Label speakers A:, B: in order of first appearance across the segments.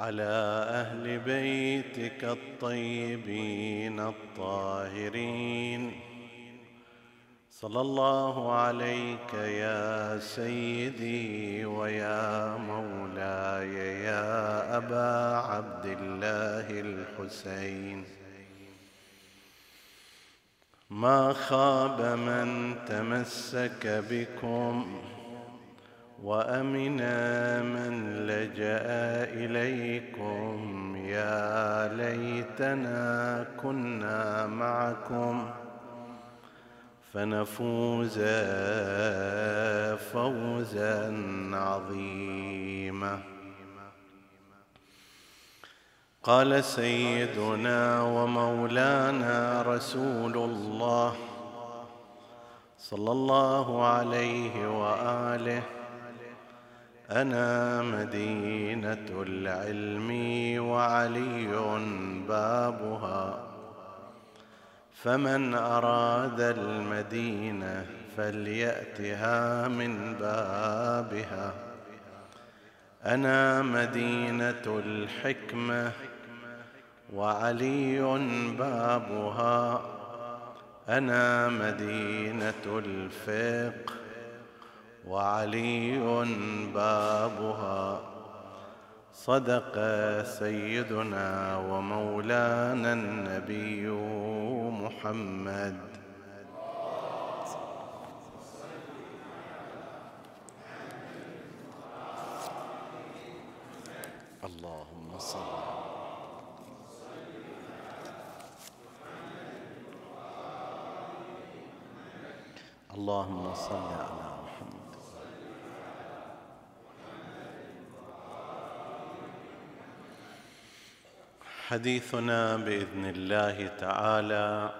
A: وعلى أهل بيتك الطيبين الطاهرين. صلى الله عليك يا سيدي ويا مولاي يا أبا عبد الله الحسين. ما خاب من تمسك بكم وامن من لجأ إليكم يا ليتنا كنا معكم فنفوز فوزا عظيما. قال سيدنا ومولانا رسول الله صلى الله عليه وآله أنا مدينة العلم وعلي بابها. فمن أراد المدينة فليأتها من بابها. أنا مدينة الحكمة وعلي بابها. أنا مدينة الفقه وعلي بابها. صدق سيدنا ومولانا النبي محمد. اللهم صل اللهم صل على محمد حديثنا بإذن الله تعالى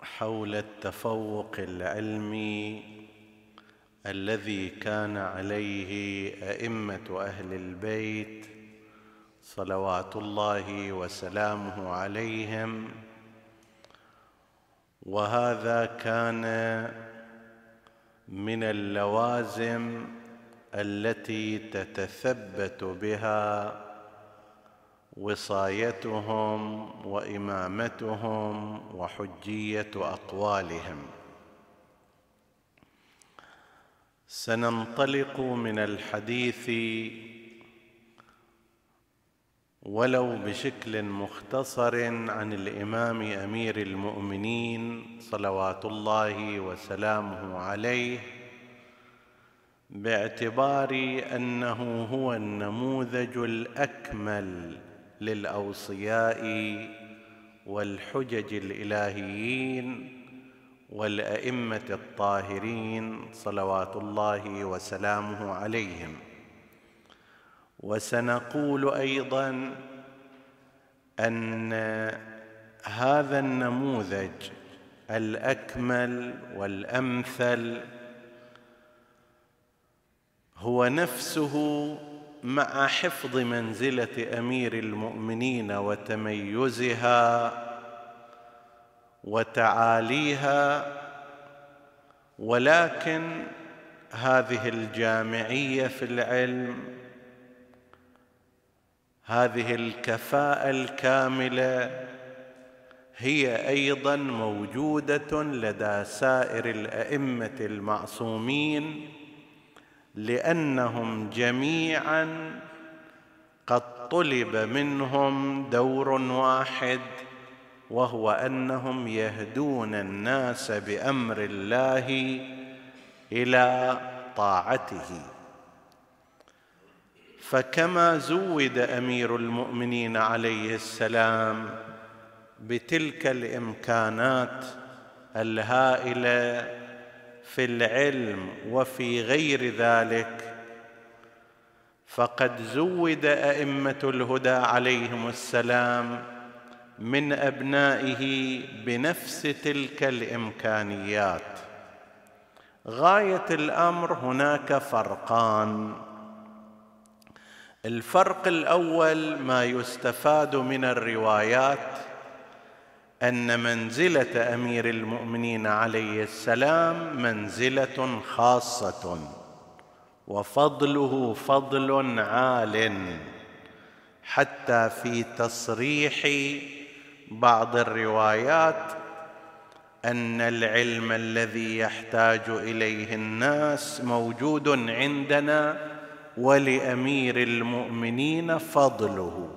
A: حول التفوق العلمي الذي كان عليه أئمة أهل البيت صلوات الله وسلامه عليهم. وهذا كان من اللوازم التي تتثبت بها وصايتهم وإمامتهم وحجية أقوالهم. سننطلق من الحديث ولو بشكل مختصر عن الإمام أمير المؤمنين صلوات الله وسلامه عليه باعتبار أنه هو النموذج الأكمل للأوصياء والحجج الإلهيين والأئمة الطاهرين صلوات الله وسلامه عليهم. وسنقول أيضا أن هذا النموذج الأكمل والأمثل هو نفسه مع حفظ منزلة أمير المؤمنين وتميزها وتعاليها ولكن هذه الجامعية في العلم هذه الكفاءة الكاملة هي أيضا موجودة لدى سائر الأئمة المعصومين لأنهم جميعا قد طلب منهم دور واحد وهو أنهم يهدون الناس بأمر الله إلى طاعته. فكما زود أمير المؤمنين عليه السلام بتلك الإمكانات الهائلة في العلم وفي غير ذلك فقد زود أئمة الهدى عليهم السلام من أبنائه بنفس تلك الإمكانيات. غاية الأمر هناك فرقان. الفرق الأول ما يستفاد من الروايات أن منزلة أمير المؤمنين عليه السلام منزلة خاصة وفضله فضل عال حتى في تصريح بعض الروايات أن العلم الذي يحتاج إليه الناس موجود عندنا ولأمير المؤمنين فضله.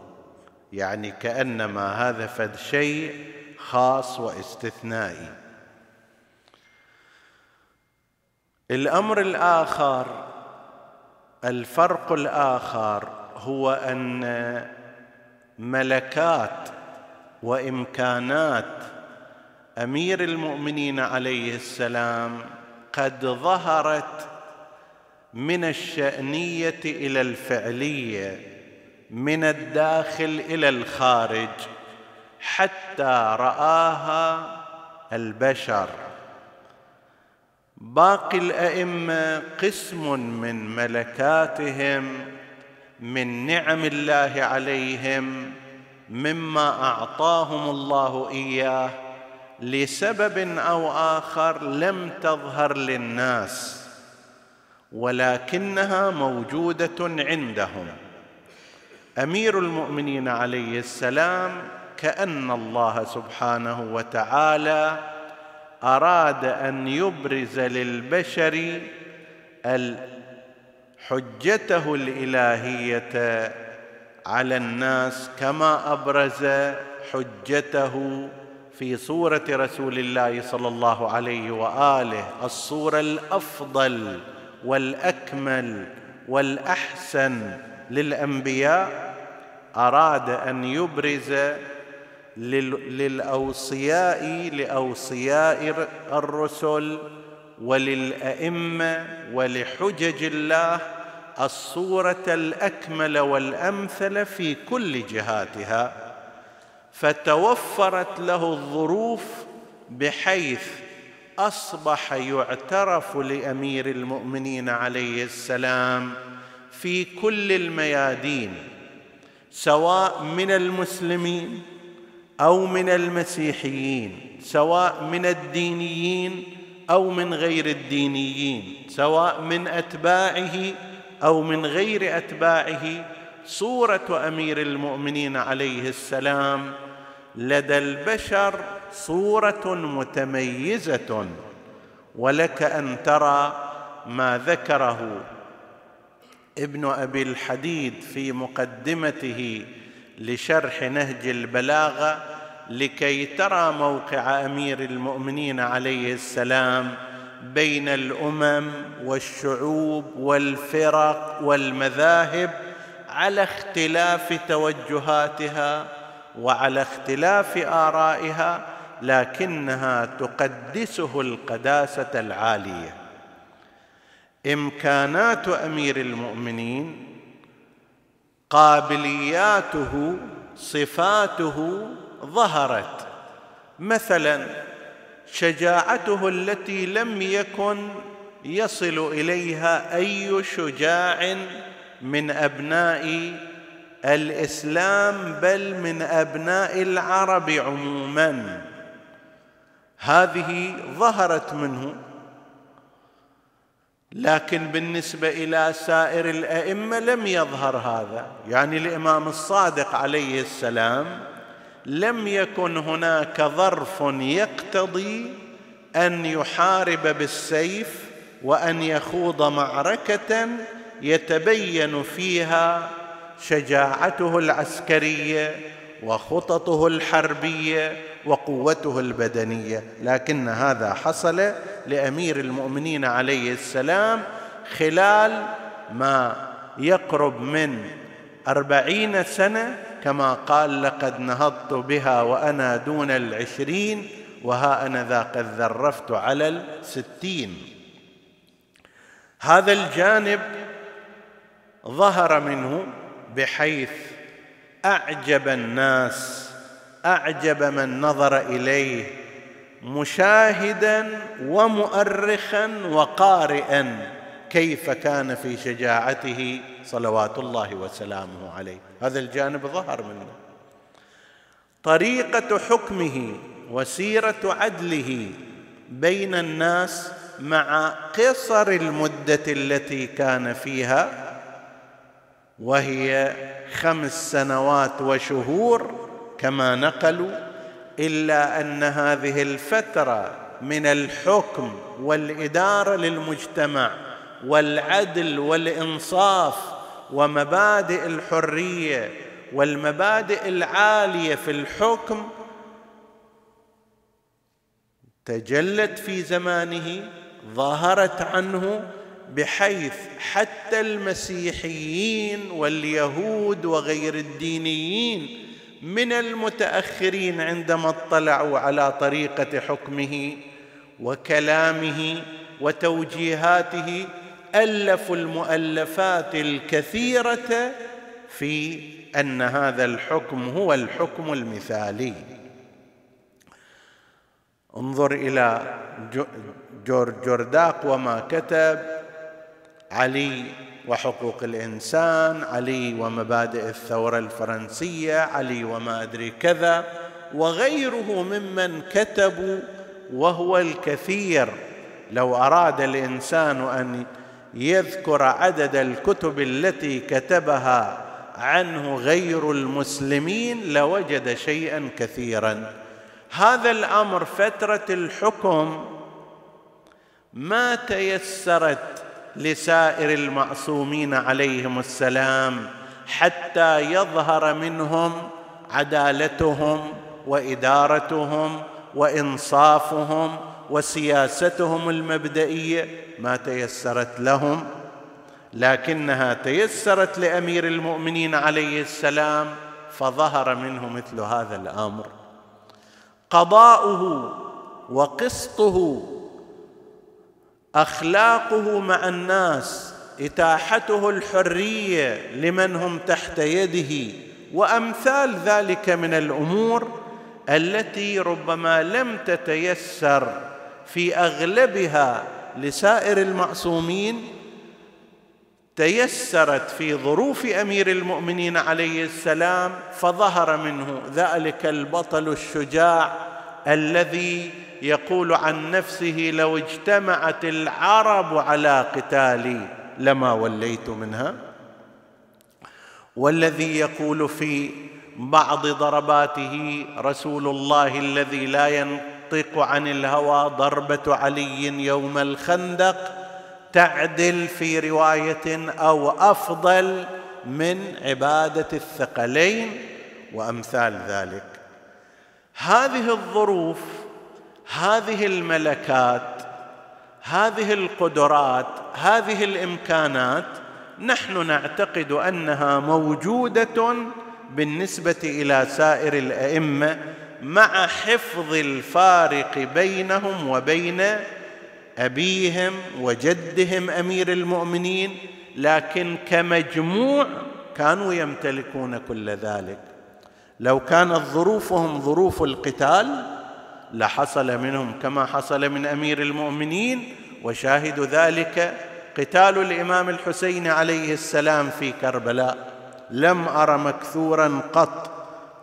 A: يعني كأنما هذا فد شيء خاص واستثنائي. الأمر الآخر الفرق الآخر هو أن ملكات وإمكانات أمير المؤمنين عليه السلام قد ظهرت من الشأنية إلى الفعلية من الداخل إلى الخارج. حتى رآها البشر. باقي الأئمة قسم من ملكاتهم من نعم الله عليهم مما أعطاهم الله إياه لسبب أو آخر لم تظهر للناس ولكنها موجودة عندهم. أمير المؤمنين عليه السلام كأن الله سبحانه وتعالى أراد أن يبرز للبشر حجته الإلهية على الناس كما أبرز حجته في صوره رسول الله صلى الله عليه وآله الصورة الأفضل والأكمل والأحسن للأنبياء أراد أن يبرز للأوصياء لأوصياء الرسل وللأئمة ولحجج الله الصورة الأكمل والأمثل في كل جهاتها. فتوفرت له الظروف بحيث أصبح يعترف لأمير المؤمنين عليه السلام في كل الميادين سواء من المسلمين أو من المسيحيين سواء من الدينيين أو من غير الدينيين سواء من أتباعه أو من غير أتباعه. صورة أمير المؤمنين عليه السلام لدى البشر صورة متميزة ولك أن ترى ما ذكره ابن أبي الحديد في مقدمته لشرح نهج البلاغه لكي ترى موقع أمير المؤمنين عليه السلام بين الأمم والشعوب والفرق والمذاهب على اختلاف توجهاتها وعلى اختلاف آرائها لكنها تقدسه القداسة العالية. إمكانات أمير المؤمنين قابلياته صفاته ظهرت. مثلا شجاعته التي لم يكن يصل إليها أي شجاع من أبناء الإسلام بل من أبناء العرب عموما. هذه ظهرت منه. لكن بالنسبة إلى سائر الأئمة لم يظهر هذا. يعني الإمام الصادق عليه السلام لم يكن هناك ظرف يقتضي أن يحارب بالسيف وأن يخوض معركة يتبين فيها شجاعته العسكرية وخططه الحربية وقوته البدنية. لكن هذا حصل لأمير المؤمنين عليه السلام خلال ما يقرب من أربعين سنة كما قال لقد نهضت بها وأنا دون العشرين وها أنا ذا قد ذرفت على الستين. هذا الجانب ظهر منه بحيث أعجب الناس أعجب من نظر إليه مشاهدا ومؤرخا وقارئا كيف كان في شجاعته صلوات الله وسلامه عليه. هذا الجانب ظهر منه. طريقة حكمه وسيرة عدله بين الناس مع قصر المدة التي كان فيها وهي خمس سنوات وشهور كما نقلوا إلا أن هذه الفترة من الحكم والإدارة للمجتمع والعدل والإنصاف ومبادئ الحرية والمبادئ العالية في الحكم تجلت في زمانه ظهرت عنه بحيث حتى المسيحيين واليهود وغير الدينيين من المتأخرين عندما اطلعوا على طريقة حكمه وكلامه وتوجيهاته ألفوا المؤلفات الكثيرة في أن هذا الحكم هو الحكم المثالي. انظر إلى جورج جورداق وما كتب علي وحقوق الإنسان. علي ومبادئ الثورة الفرنسية علي وما أدري كذا وغيره ممن كتبوا وهو الكثير. لو أراد الإنسان أن يذكر عدد الكتب التي كتبها عنه غير المسلمين لوجد شيئا كثيرا. هذا الأمر فترة الحكم ما تيسرت لسائر المعصومين عليهم السلام حتى يظهر منهم عدالتهم وإدارتهم وإنصافهم وسياستهم المبدئية ما تيسرت لهم لكنها تيسرت لأمير المؤمنين عليه السلام فظهر منه مثل هذا الأمر. قضاؤه وقسطه أخلاقه مع الناس إتاحته الحرية لمن هم تحت يده وأمثال ذلك من الأمور التي ربما لم تتيسر في أغلبها لسائر المعصومين تيسرت في ظروف أمير المؤمنين عليه السلام فظهر منه ذلك البطل الشجاع الذي يقول عن نفسه لو اجتمعت العرب على قتالي لما وليت منها. والذي يقول في بعض ضرباته رسول الله الذي لا ينطق عن الهوى ضربة علي يوم الخندق تعدل في رواية أو أفضل من عبادة الثقلين وأمثال ذلك. هذه الظروف هذه الملكات هذه القدرات هذه الإمكانات نحن نعتقد أنها موجودة بالنسبة إلى سائر الأئمة مع حفظ الفارق بينهم وبين أبيهم وجدهم أمير المؤمنين لكن كمجموع كانوا يمتلكون كل ذلك. لو كانت ظروفهم ظروف القتال لحصل منهم كما حصل من أمير المؤمنين وشاهد ذلك قتال الإمام الحسين عليه السلام في كربلاء. لم أر مكثورا قط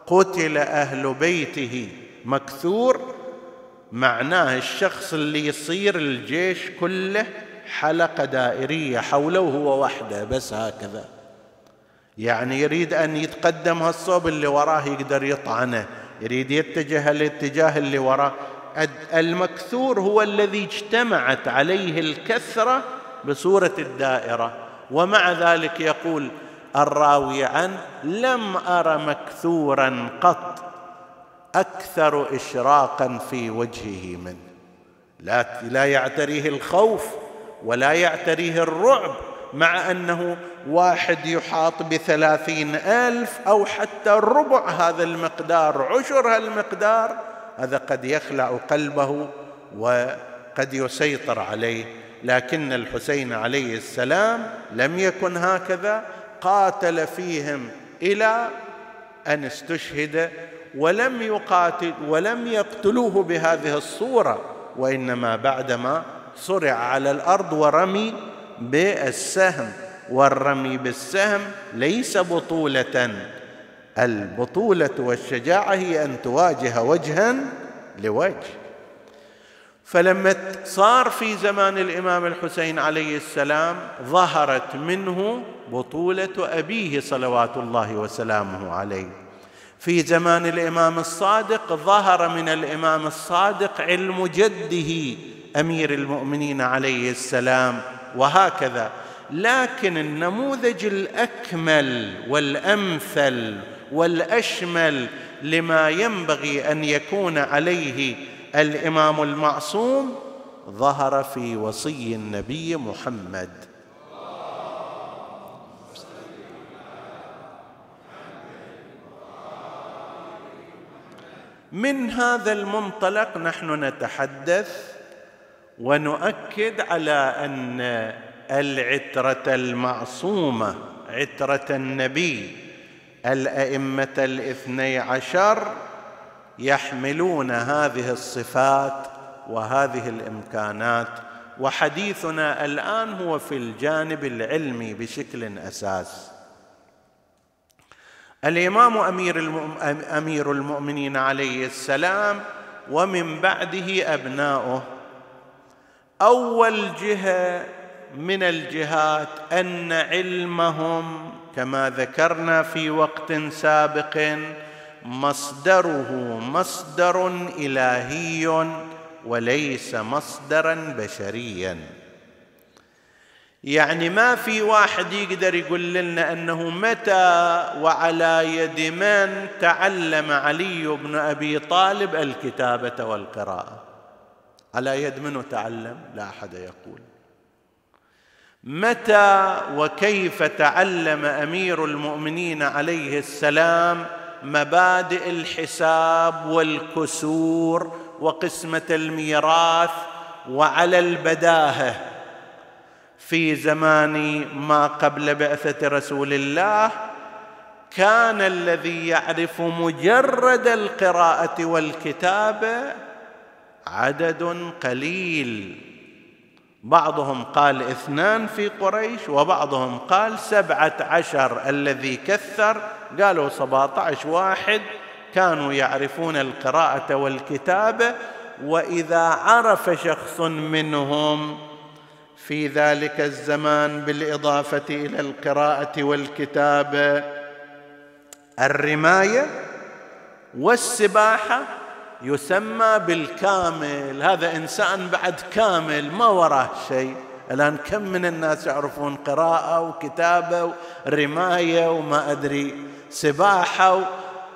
A: قتل أهل بيته. مكثور معناه الشخص اللي يصير الجيش كله حلقة دائرية حوله وهو وحده بس هكذا. يعني يريد أن يتقدم هالصوب اللي وراه يقدر يطعنه. يريد يتجه الاتجاه اللي وراه. المكثور هو الذي اجتمعت عليه الكثرة بصورة الدائرة. ومع ذلك يقول الراوي عنه لم أر مكثورا قط أكثر إشراقا في وجهه منه. لا لا يعتريه الخوف ولا يعتريه الرعب مع أنه واحد يحاط بثلاثين ألف أو حتى ربع هذا المقدار عشر هالمقدار هذا قد يخلع قلبه وقد يسيطر عليه. لكن الحسين عليه السلام لم يكن هكذا قاتل فيهم إلى أن استشهد ولم يقاتل ولم يقتلوه بهذه الصورة وإنما بعدما صرع على الأرض ورمي بالسهم والرمي بالسهم ليس بطولة. البطولة والشجاعة هي أن تواجه وجها لوجه. فلما صار في زمان الإمام الحسين عليه السلام ظهرت منه بطولة أبيه صلوات الله وسلامه عليه. في زمان الإمام الصادق ظهر من الإمام الصادق علم جده أمير المؤمنين عليه السلام وهكذا. لكن النموذج الأكمل والأمثل والأشمل لما ينبغي أن يكون عليه الإمام المعصوم ظهر في وصي النبي محمد. من هذا المنطلق نحن نتحدث ونؤكد على أن العترة المعصومة عترة النبي الأئمة الاثني عشر يحملون هذه الصفات وهذه الإمكانات. وحديثنا الآن هو في الجانب العلمي بشكل أساس. الإمام أمير, أمير المؤمنين عليه السلام ومن بعده أبناؤه. أول جهة من الجهات أن علمهم كما ذكرنا في وقت سابق مصدره مصدر إلهي وليس مصدرا بشريا. يعني ما في واحد يقدر يقول لنا أنه متى وعلى يد من تعلم علي بن أبي طالب الكتابة والقراءة. على يد من تعلم لا أحد يقول. متى وكيف تعلم أمير المؤمنين عليه السلام مبادئ الحساب والكسور وقسمة الميراث وعلى البداهة؟ في زمان ما قبل بعثة رسول الله كان الذي يعرف مجرد القراءة والكتابة عدد قليل. بعضهم قال اثنان في قريش وبعضهم قال سبعة عشر. الذي كثر قالوا سبعة عشر واحد. كانوا يعرفون القراءة والكتابة وإذا عرف شخص منهم في ذلك الزمان بالإضافة إلى القراءة والكتابة الرماية والسباحة يسمى بالكامل. هذا إنسان بعد كامل ما وراه شيء. الآن كم من الناس يعرفون قراءة وكتابة ورماية وما أدري سباحة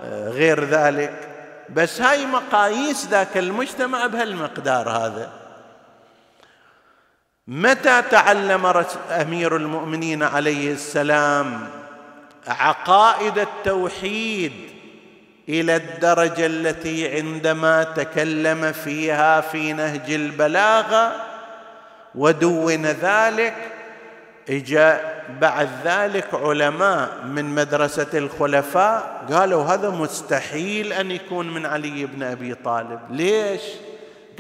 A: وغير ذلك. بس هاي مقاييس ذاك المجتمع بهالمقدار هذا. متى تعلم أمير المؤمنين عليه السلام عقائد التوحيد؟ إلى الدرجة التي عندما تكلم فيها في نهج البلاغه ودون ذلك إجا بعد ذلك علماء من مدرسة الخلفاء قالوا هذا مستحيل أن يكون من علي بن أبي طالب. ليش؟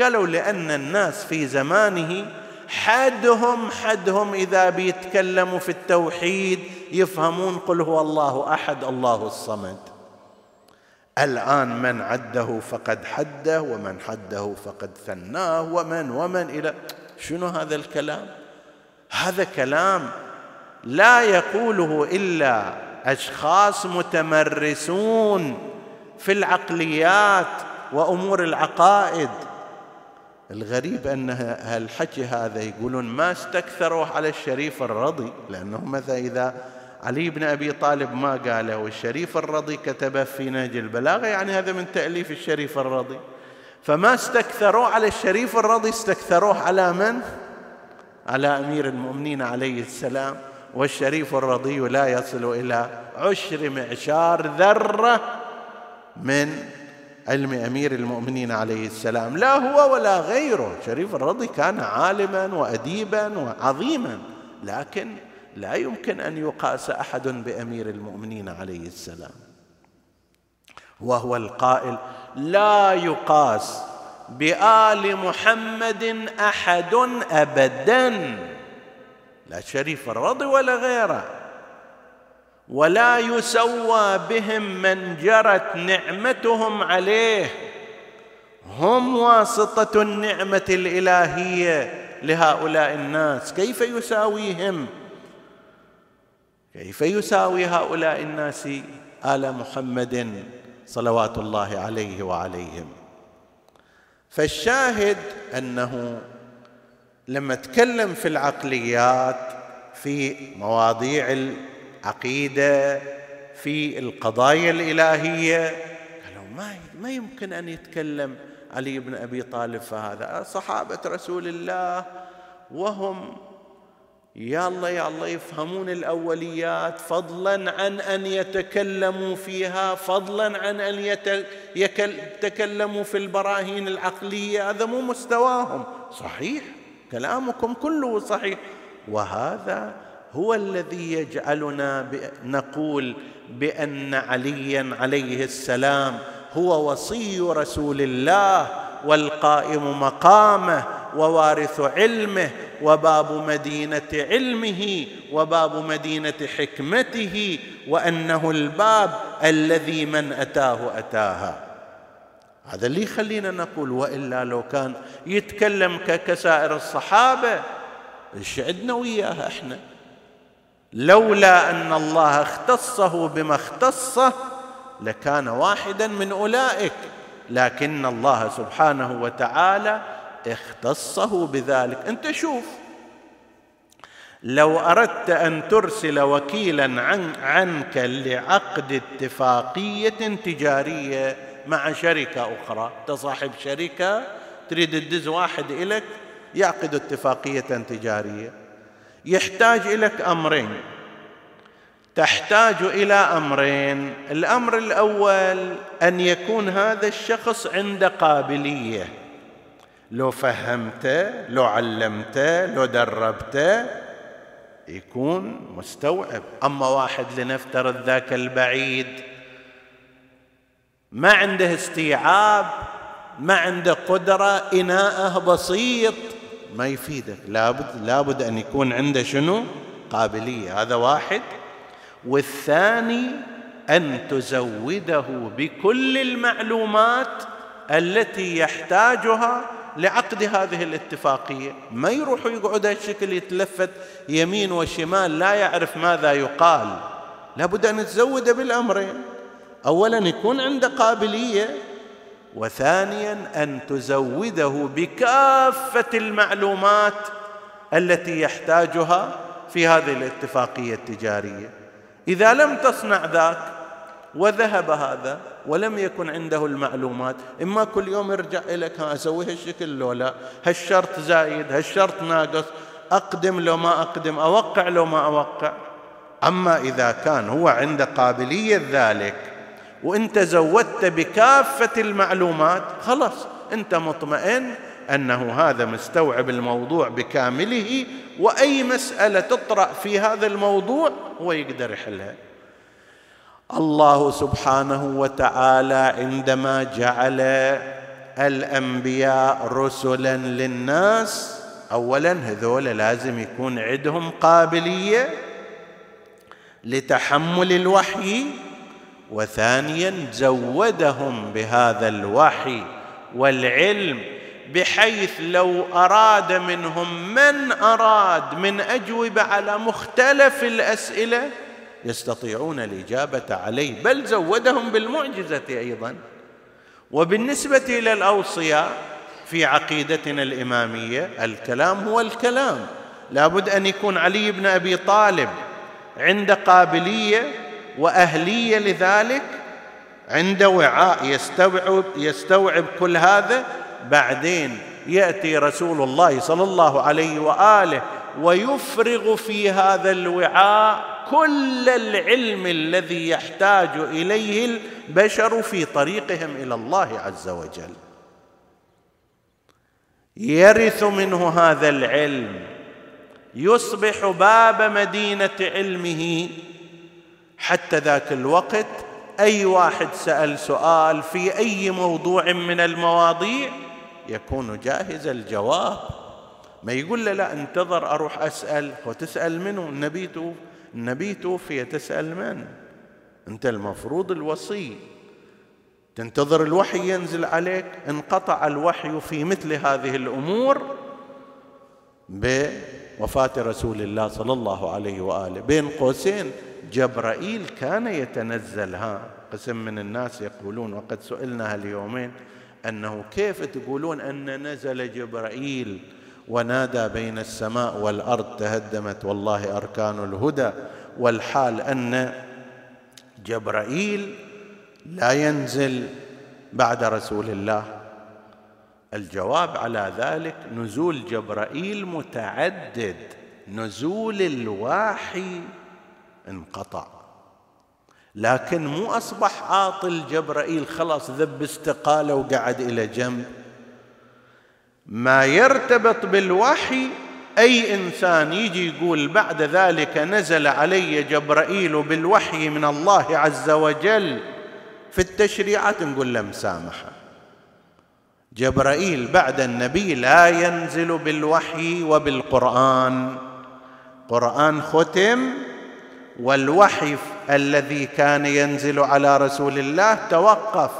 A: قالوا لأن الناس في زمانه حدهم حدهم إذا بيتكلموا في التوحيد يفهمون قل هو الله أحد الله الصمد. الآن من عده فقد حده ومن حده فقد ثناه ومن ومن إلى. شنو هذا الكلام؟ هذا كلام لا يقوله إلا أشخاص متمرسون في العقليات وأمور العقائد. الغريب أن هالحكي هذا يقولون ما استكثروا على الشريف الرضي لأنه مثلا إذا علي بن أبي طالب ما قاله والشريف الرضي كتبه في نهج البلاغة يعني هذا من تأليف الشريف الرضي. فما استكثروا على الشريف الرضي استكثروه على من؟ على أمير المؤمنين عليه السلام. والشريف الرضي لا يصل إلى عشر معشار ذرة من علم أمير المؤمنين عليه السلام. لا هو ولا غيره. شريف الرضي كان عالما واديبا وعظيما. لكن لا يمكن أن يقاس أحد بأمير المؤمنين عليه السلام. وهو القائل لا يقاس بآل محمد أحد أبدا لا شريف الرضي ولا غيره. ولا يسوى بهم من جرت نعمتهم عليه. هم واسطة النعمة الإلهية لهؤلاء الناس. كيف يساويهم؟ كيف يساوي هؤلاء الناس آل محمد صلوات الله عليه وعليهم؟ فالشاهد أنه لما تكلم في العقليات في مواضيع العقيدة في القضايا الإلهية قالوا ما ما يمكن أن يتكلم علي بن أبي طالب فهذا صحابة رسول الله وهم يا الله يفهمون الأوليات. فضلا عن أن يتكلموا فيها فضلا عن أن يتكلموا في البراهين العقلية. هذا مو مستواهم. صحيح كلامكم كله صحيح. وهذا هو الذي يجعلنا نقول بأن عليا عليه السلام هو وصي رسول الله والقائم مقامه ووارث علمه وباب مدينة علمه وباب مدينة حكمته وأنه الباب الذي من أتاه أتاها. هذا اللي يخلينا نقول وإلا لو كان يتكلم كسائر الصحابة إيش عندنا وياه إحنا؟ لولا أن الله اختصه بما اختصه لكان واحدا من أولئك. لكن الله سبحانه وتعالى اختصه بذلك. انت شوف لو أردت أن ترسل وكيلا عن عنك لعقد اتفاقية تجارية مع شركة أخرى أنت صاحب شركة تريد تدز واحد إليك يعقد اتفاقية تجارية يحتاج إليك أمرين. تحتاج إلى أمرين. الأمر الأول أن يكون هذا الشخص عنده قابلية. لو فهمته لو علمته لو دربته يكون مستوعب. أما واحد لنفترض ذاك البعيد ما عنده استيعاب ما عنده قدرة إناءه بسيط. ما يفيدك. لابد لابد أن يكون عنده شنو؟ قابلية. هذا واحد. والثاني أن تزوده بكل المعلومات التي يحتاجها لعقد هذه الاتفاقية. ما يروح ويقعد هالشكل يتلفت يمين وشمال لا يعرف ماذا يقال. لابد أن تزوده بالأمرين. اولا يكون عنده قابلية وثانيا أن تزوده بكافة المعلومات التي يحتاجها في هذه الاتفاقية التجارية. إذا لم تصنع ذاك وذهب هذا ولم يكن عنده المعلومات. إما كل يوم يرجع لك أسوي هالشكل لو لا هالشرط زايد هالشرط ناقص أقدم لو ما أقدم أوقع لو ما أوقع. أما إذا كان هو عنده قابلية ذلك وانت زودت بكافة المعلومات خلاص أنت مطمئن أنه هذا مستوعب الموضوع بكامله وأي مسألة تطرأ في هذا الموضوع هو يقدر يحلها. الله سبحانه وتعالى عندما جعل الأنبياء رسلا للناس اولا هذول لازم يكون عندهم قابلية لتحمل الوحي وثانيا زودهم بهذا الوحي والعلم بحيث لو أراد منهم من أراد من أجوبة على مختلف الأسئلة يستطيعون الإجابة عليه بل زودهم بالمعجزة أيضا. وبالنسبة إلى الاوصياء في عقيدتنا الإمامية الكلام هو الكلام. لابد أن يكون علي بن أبي طالب عنده قابلية وأهلية لذلك عنده وعاء يستوعب يستوعب كل هذا. بعدين يأتي رسول الله صلى الله عليه وآله ويفرغ في هذا الوعاء كل العلم الذي يحتاج إليه البشر في طريقهم إلى الله عز وجل. يرث منه هذا العلم يصبح باب مدينة علمه. حتى ذاك الوقت أي واحد سأل سؤال في أي موضوع من المواضيع يكون جاهز الجواب. ما يقول له لا انتظر أروح أسأل. وتسأل منه النبي توفي النبي توفي تسأل من؟ أنت المفروض الوصي. تنتظر الوحي ينزل عليك؟ انقطع الوحي في مثل هذه الأمور بوفاة رسول الله صلى الله عليه وآله. بين قوسين. جبرائيل كان يتنزل. ها قسم من الناس يقولون وقد سئلنا اليومين أنه كيف تقولون أن نزل جبرائيل ونادى بين السماء والأرض تهدمت والله أركان الهدى. والحال أن جبرائيل لا ينزل بعد رسول الله. الجواب على ذلك نزول جبرائيل متعدد نزول الواحي انقطع. لكن مو أصبح عاطل جبرائيل خلاص ذب استقالة وقعد إلى جنب. ما يرتبط بالوحي أي إنسان يجي يقول بعد ذلك نزل علي جبرائيل بالوحي من الله عز وجل في التشريعات نقول له مسامحة. جبرائيل بعد النبي لا ينزل بالوحي وبالقرآن. قرآن ختم والوحي الذي كان ينزل على رسول الله توقف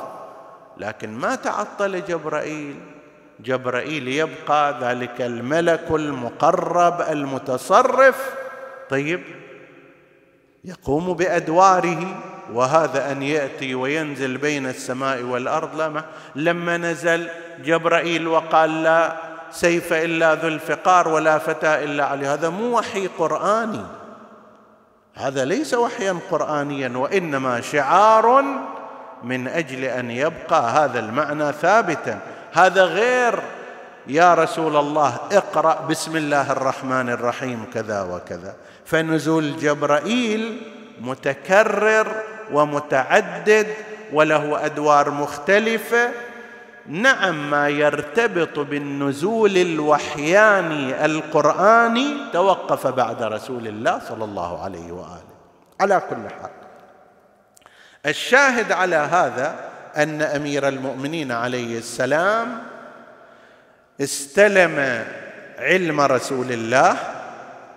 A: لكن ما تعطل جبرائيل. جبرائيل يبقى ذلك الملك المقرب المتصرف. طيب يقوم بأدواره وهذا أن يأتي وينزل بين السماء والأرض. لا لما نزل جبرائيل وقال لا سيف إلا ذو الفقار ولا فتى إلا علي. هذا مو وحي قرآني. هذا ليس وحيا قرانيا وإنما شعار من أجل أن يبقى هذا المعنى ثابتا. هذا غير. يا رسول الله اقرأ بسم الله الرحمن الرحيم كذا وكذا. فنزول جبرائيل متكرر ومتعدد وله أدوار مختلفة. نعم ما يرتبط بالنزول الوحياني القرآني توقف بعد رسول الله صلى الله عليه وآله. على كل حال الشاهد على هذا أن أمير المؤمنين عليه السلام استلم علم رسول الله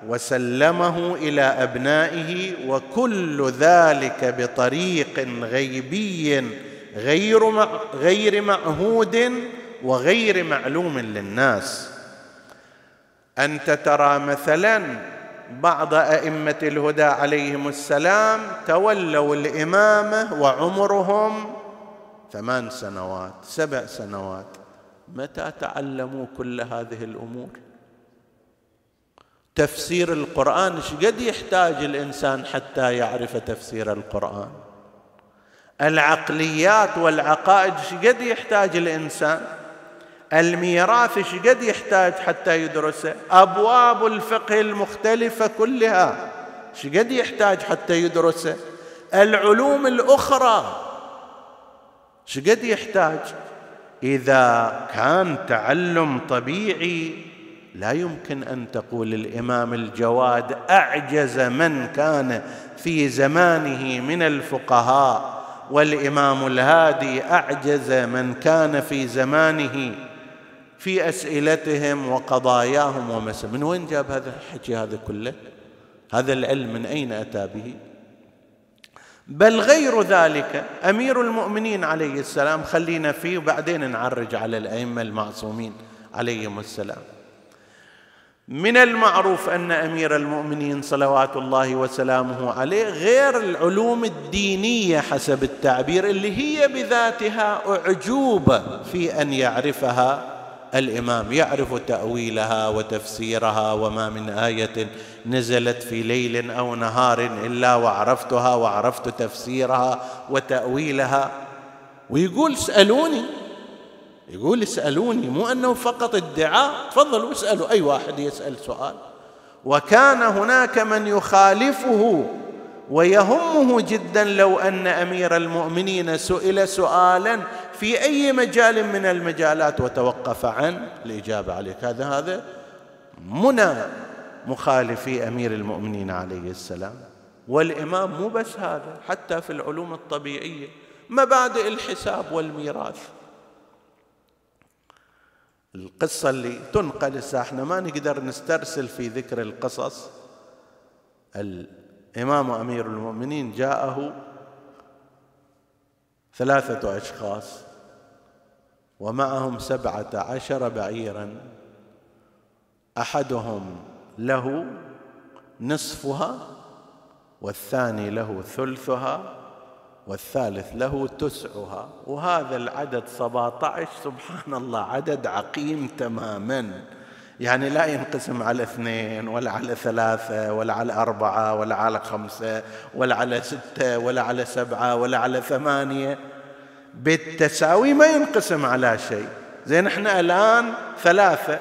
A: وسلمه إلى أبنائه وكل ذلك بطريق غيبي غير غير معهود وغير معلوم للناس. أنت ترى مثلا بعض أئمة الهدى عليهم السلام تولوا الإمامة وعمرهم ثمان سنوات سبع سنوات. متى تعلموا كل هذه الأمور؟ تفسير القرآن إيش قد يحتاج الإنسان حتى يعرف تفسير القرآن؟ العقليات والعقائد إيش قد يحتاج الإنسان؟ الميراث إيش قد يحتاج حتى يدرسه؟ أبواب الفقه المختلفة كلها إيش قد يحتاج حتى يدرسه؟ العلوم الأخرى إيش قد يحتاج. إذا كان تعلم طبيعي لا يمكن أن تقول الإمام الجواد أعجز من كان في زمانه من الفقهاء والإمام الهادي أعجز من كان في زمانه في أسئلتهم وقضاياهم ومسا من وين جاب هذا الحكي هذا كله؟ هذا العلم من أين أتى به؟ بل غير ذلك أمير المؤمنين عليه السلام خلينا فيه وبعدين نعرج على الأئمة المعصومين عليهم السلام. من المعروف أن أمير المؤمنين صلوات الله وسلامه عليه غير العلوم الدينية حسب التعبير اللي هي بذاتها أعجوبة في أن يعرفها الإمام يعرف تأويلها وتفسيرها وما من آية نزلت في ليل أو نهار إلا وعرفتها وعرفت تفسيرها وتأويلها. ويقول اسالوني يقول اسالوني مو أنه فقط ادعاء تفضلوا اسالوا أي واحد يسأل سؤال. وكان هناك من يخالفه ويهمه جدا لو أن أمير المؤمنين سئل سؤالا في أي مجال من المجالات وتوقف عن الإجابة عليه هذا هذا منى. مخالفي أمير المؤمنين عليه السلام. والإمام مو بس هذا حتى في العلوم الطبيعية مبادئ الحساب والميراث. القصة اللي تنقل إحنا ما نقدر نسترسل في ذكر القصص الإمام أمير المؤمنين جاءه ثلاثة أشخاص ومعهم سبعة عشر بعيرا. أحدهم له نصفها والثاني له ثلثها والثالث له تسعها. وهذا العدد 17 سبحان الله عدد عقيم تماما. يعني لا ينقسم على اثنين ولا على ثلاثة ولا على أربعة ولا على خمسة ولا على ستة ولا على سبعة ولا على ثمانية. بالتساوي ما ينقسم على شيء. زين إحنا الآن ثلاثة.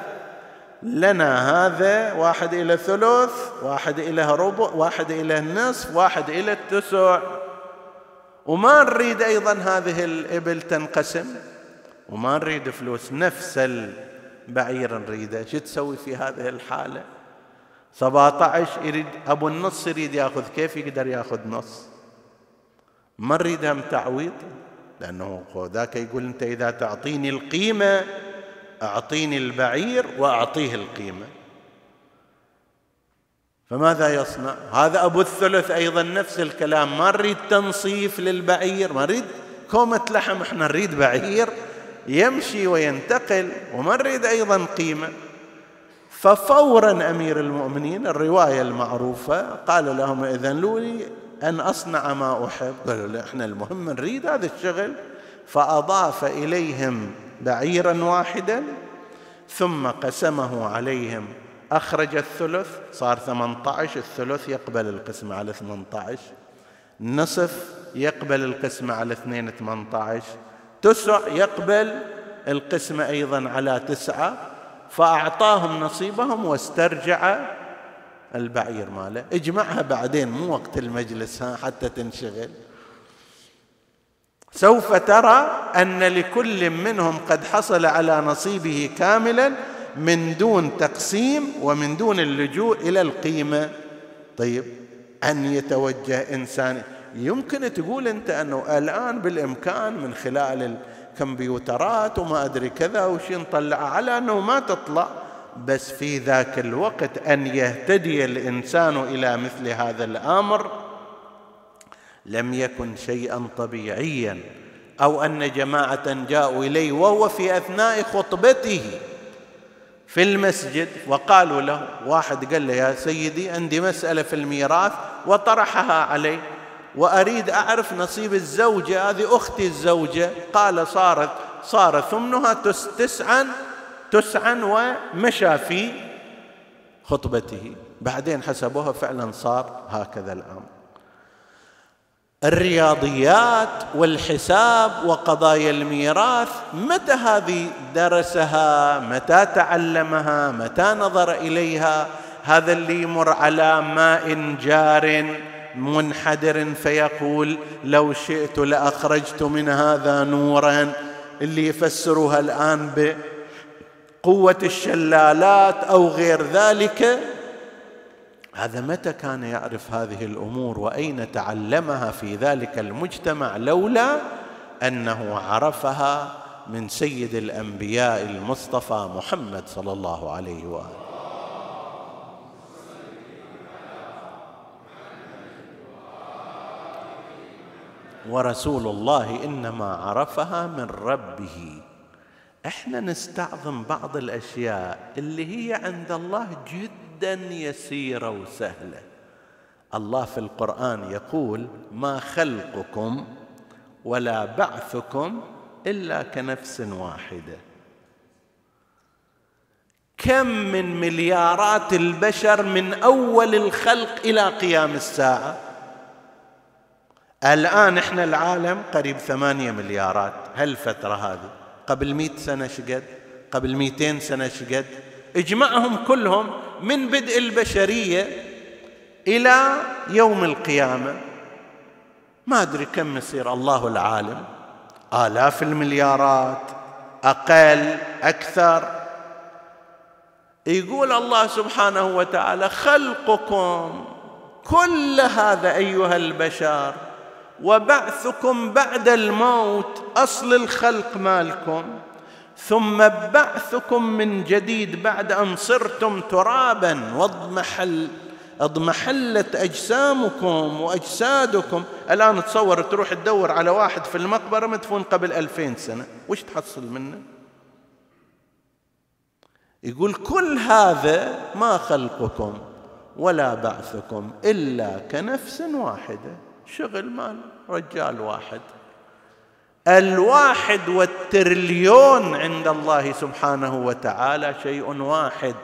A: لنا هذا واحد إلى ثلث واحد إلى ربع واحد إلى النصف واحد إلى التسع. وما نريد أيضا هذه الإبل تنقسم. وما نريد فلوس نفس البعير نريده شو تسوي في هذه الحالة؟ 17 يريد أبو النص يريد يأخذ كيف يقدر يأخذ نص؟ ما نريد هم تعويض لأنه ذاك يقول أنت إذا تعطيني القيمة أعطيني البعير وأعطيه القيمة. فماذا يصنع؟ هذا أبو الثلث أيضا نفس الكلام. ما نريد تنصيف للبعير ما نريد كومة لحم إحنا نريد بعير يمشي وينتقل وما نريد أيضا قيمة. ففورا أمير المؤمنين الرواية المعروفة قال لهم إذن لي أن أصنع ما أحب. قالوا إحنا المهم نريد هذا الشغل. فأضاف إليهم بعيرا واحدا ثم قسمه عليهم. أخرج الثلث صار 18 الثلث يقبل القسمة على 18 نصف يقبل القسمة على 2 18 تسع يقبل القسمة أيضا على تسعة فأعطاهم نصيبهم واسترجع البعير ماله. اجمعها بعدين مو وقت المجلس ها حتى تنشغل. سوف ترى أن لكل منهم قد حصل على نصيبه كاملا من دون تقسيم ومن دون اللجوء إلى القيمة. طيب أن يتوجه إنسان يمكن تقول أنت أنه الآن بالإمكان من خلال الكمبيوترات وما أدري كذا وش نطلع على أنه ما تطلع بس في ذاك الوقت أن يهتدي الإنسان إلى مثل هذا الأمر لم يكن شيئا طبيعيا أو أن جماعة جاءوا إليه وهو في أثناء خطبته في المسجد وقالوا له واحد قال له يا سيدي عندي مسألة في الميراث وطرحها عليه وأريد أعرف نصيب الزوجة. هذه أختي الزوجة قال صارت صار ثمنها تسعا تسعا ومشى في خطبته. بعدين حسبوها فعلا صار هكذا الأمر. الرياضيات والحساب وقضايا الميراث متى هذه درسها؟ متى تعلمها؟ متى نظر إليها؟ هذا اللي يمر على ماء جار منحدر فيقول لو شئت لأخرجت من هذا نورا. اللي يفسرها الآن بقوة الشلالات أو غير ذلك هذا متى كان يعرف هذه الأمور وأين تعلمها في ذلك المجتمع لولا أنه عرفها من سيد الأنبياء المصطفى محمد صلى الله عليه وآله. ورسول الله إنما عرفها من ربه. إحنا نستعظم بعض الأشياء اللي هي عند الله جدا يسيرة وسهلة. الله في القرآن يقول ما خلقكم ولا بعثكم إلا كنفس واحدة كم من مليارات البشر من أول الخلق إلى قيام الساعة؟ الآن إحنا العالم قريب ثمانية مليارات. هالفترة هذه قبل مئة سنة شقد قبل مئتين سنة شقد. اجمعهم كلهم من بدء البشرية إلى يوم القيامة. ما أدري كم يصير الله العالم. آلاف المليارات أقل أكثر. يقول الله سبحانه وتعالى خلقكم كل هذا أيها البشر. وبعثكم بعد الموت أصل الخلق مالكم ثم بعثكم من جديد بعد أن صرتم ترابا واضمحل اضمحلت أجسامكم وأجسادكم. الآن تصور تروح تدور على واحد في المقبرة مدفون قبل ألفين سنة وش تحصل منه؟ يقول كل هذا ما خلقكم ولا بعثكم إلا كنفس واحدة. شغل مال رجال واحد. الواحد والتريليون عند الله سبحانه وتعالى شيء واحد.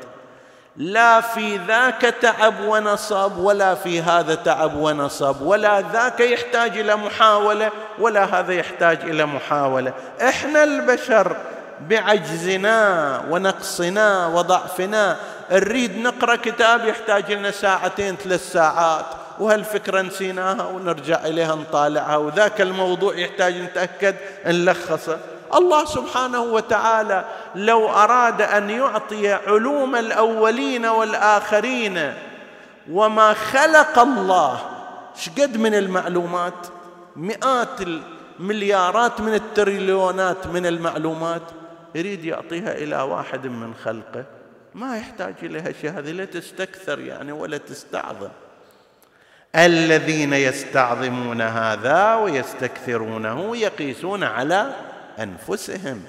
A: لا في ذاك تعب ونصب ولا في هذا تعب ونصب ولا ذاك يحتاج إلى محاولة ولا هذا يحتاج إلى محاولة. إحنا البشر بعجزنا ونقصنا وضعفنا. نريد نقرأ كتاب يحتاج لنا ساعتين ثلاث ساعات. وهالفكرة نسيناها ونرجع إليها نطالعها وذاك الموضوع يحتاج نتأكد نلخصه. الله سبحانه وتعالى لو أراد أن يعطي علوم الأولين والآخرين وما خلق الله شقد من المعلومات؟ مئات المليارات من التريليونات من المعلومات. يريد يعطيها إلى واحد من خلقه. ما يحتاج إليها شيء هذه لا تستكثر يعني ولا تستعظم. الذين يستعظمون هذا ويستكثرونه يقيسون على أنفسهم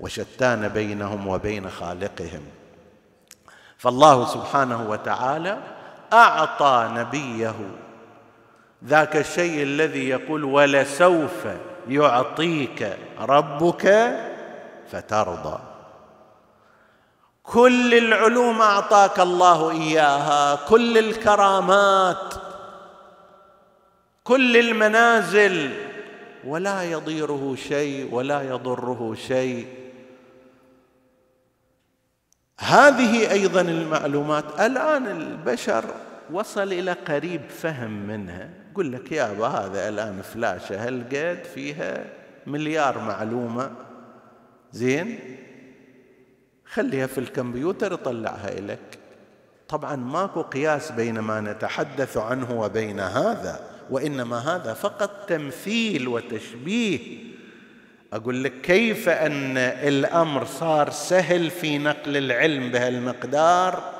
A: وشتان بينهم وبين خالقهم. فالله سبحانه وتعالى أعطى نبيه. ذاك الشيء الذي يقول ولسوف يعطيك ربك فترضى. كل العلوم أعطاك الله إياها كل الكرامات كل المنازل ولا يضيره شيء ولا يضره شيء. هذه أيضا المعلومات الآن البشر وصل إلى قريب فهم منها. يقول لك يا أبا هذا الآن فلاشة هالقد فيها مليار معلومة؟ زين خليها في الكمبيوتر يطلعها لك طبعا ماكو قياس بين ما نتحدث عنه وبين هذا. وإنما هذا فقط تمثيل وتشبيه. أقول لك كيف أن الأمر صار سهل في نقل العلم بهالمقدار؟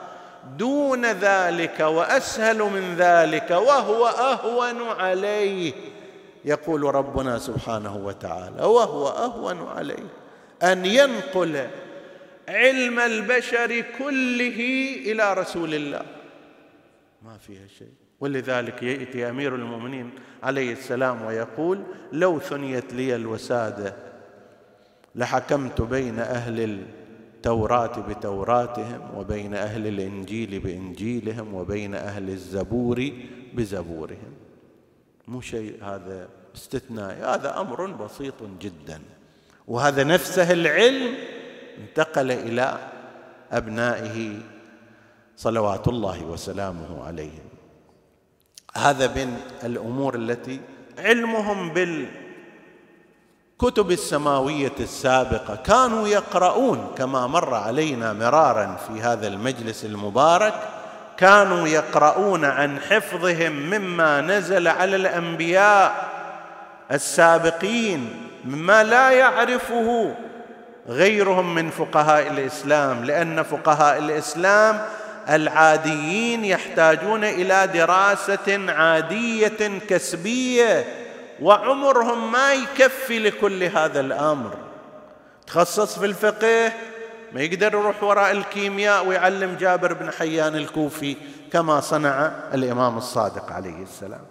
A: دون ذلك وأسهل من ذلك وهو أهون عليه. يقول ربنا سبحانه وتعالى وهو أهون عليه. أن ينقل علم البشر كله إلى رسول الله. ما فيها شيء. ولذلك يأتي أمير المؤمنين عليه السلام ويقول لو ثنيت لي الوساده لحكمت بين أهل التوراة بتوراتهم وبين أهل الإنجيل بإنجيلهم وبين أهل الزبور بزبورهم. مو شيء هذا استثنائي هذا أمر بسيط جدا. وهذا نفسه العلم انتقل إلى أبنائه صلوات الله وسلامه عليهم هذا من الأمور التي علمهم بالكتب السماوية السابقة. كانوا يقرؤون كما مر علينا مرارا في هذا المجلس المبارك. كانوا يقرؤون عن حفظهم مما نزل على الأنبياء السابقين مما لا يعرفه غيرهم من فقهاء الإسلام لأن فقهاء الإسلام العاديين يحتاجون إلى دراسة عادية كسبية وعمرهم ما يكفي لكل هذا الأمر. تخصص في الفقه ما يقدر يروح وراء الكيمياء ويعلم جابر بن حيان الكوفي كما صنع الإمام الصادق عليه السلام.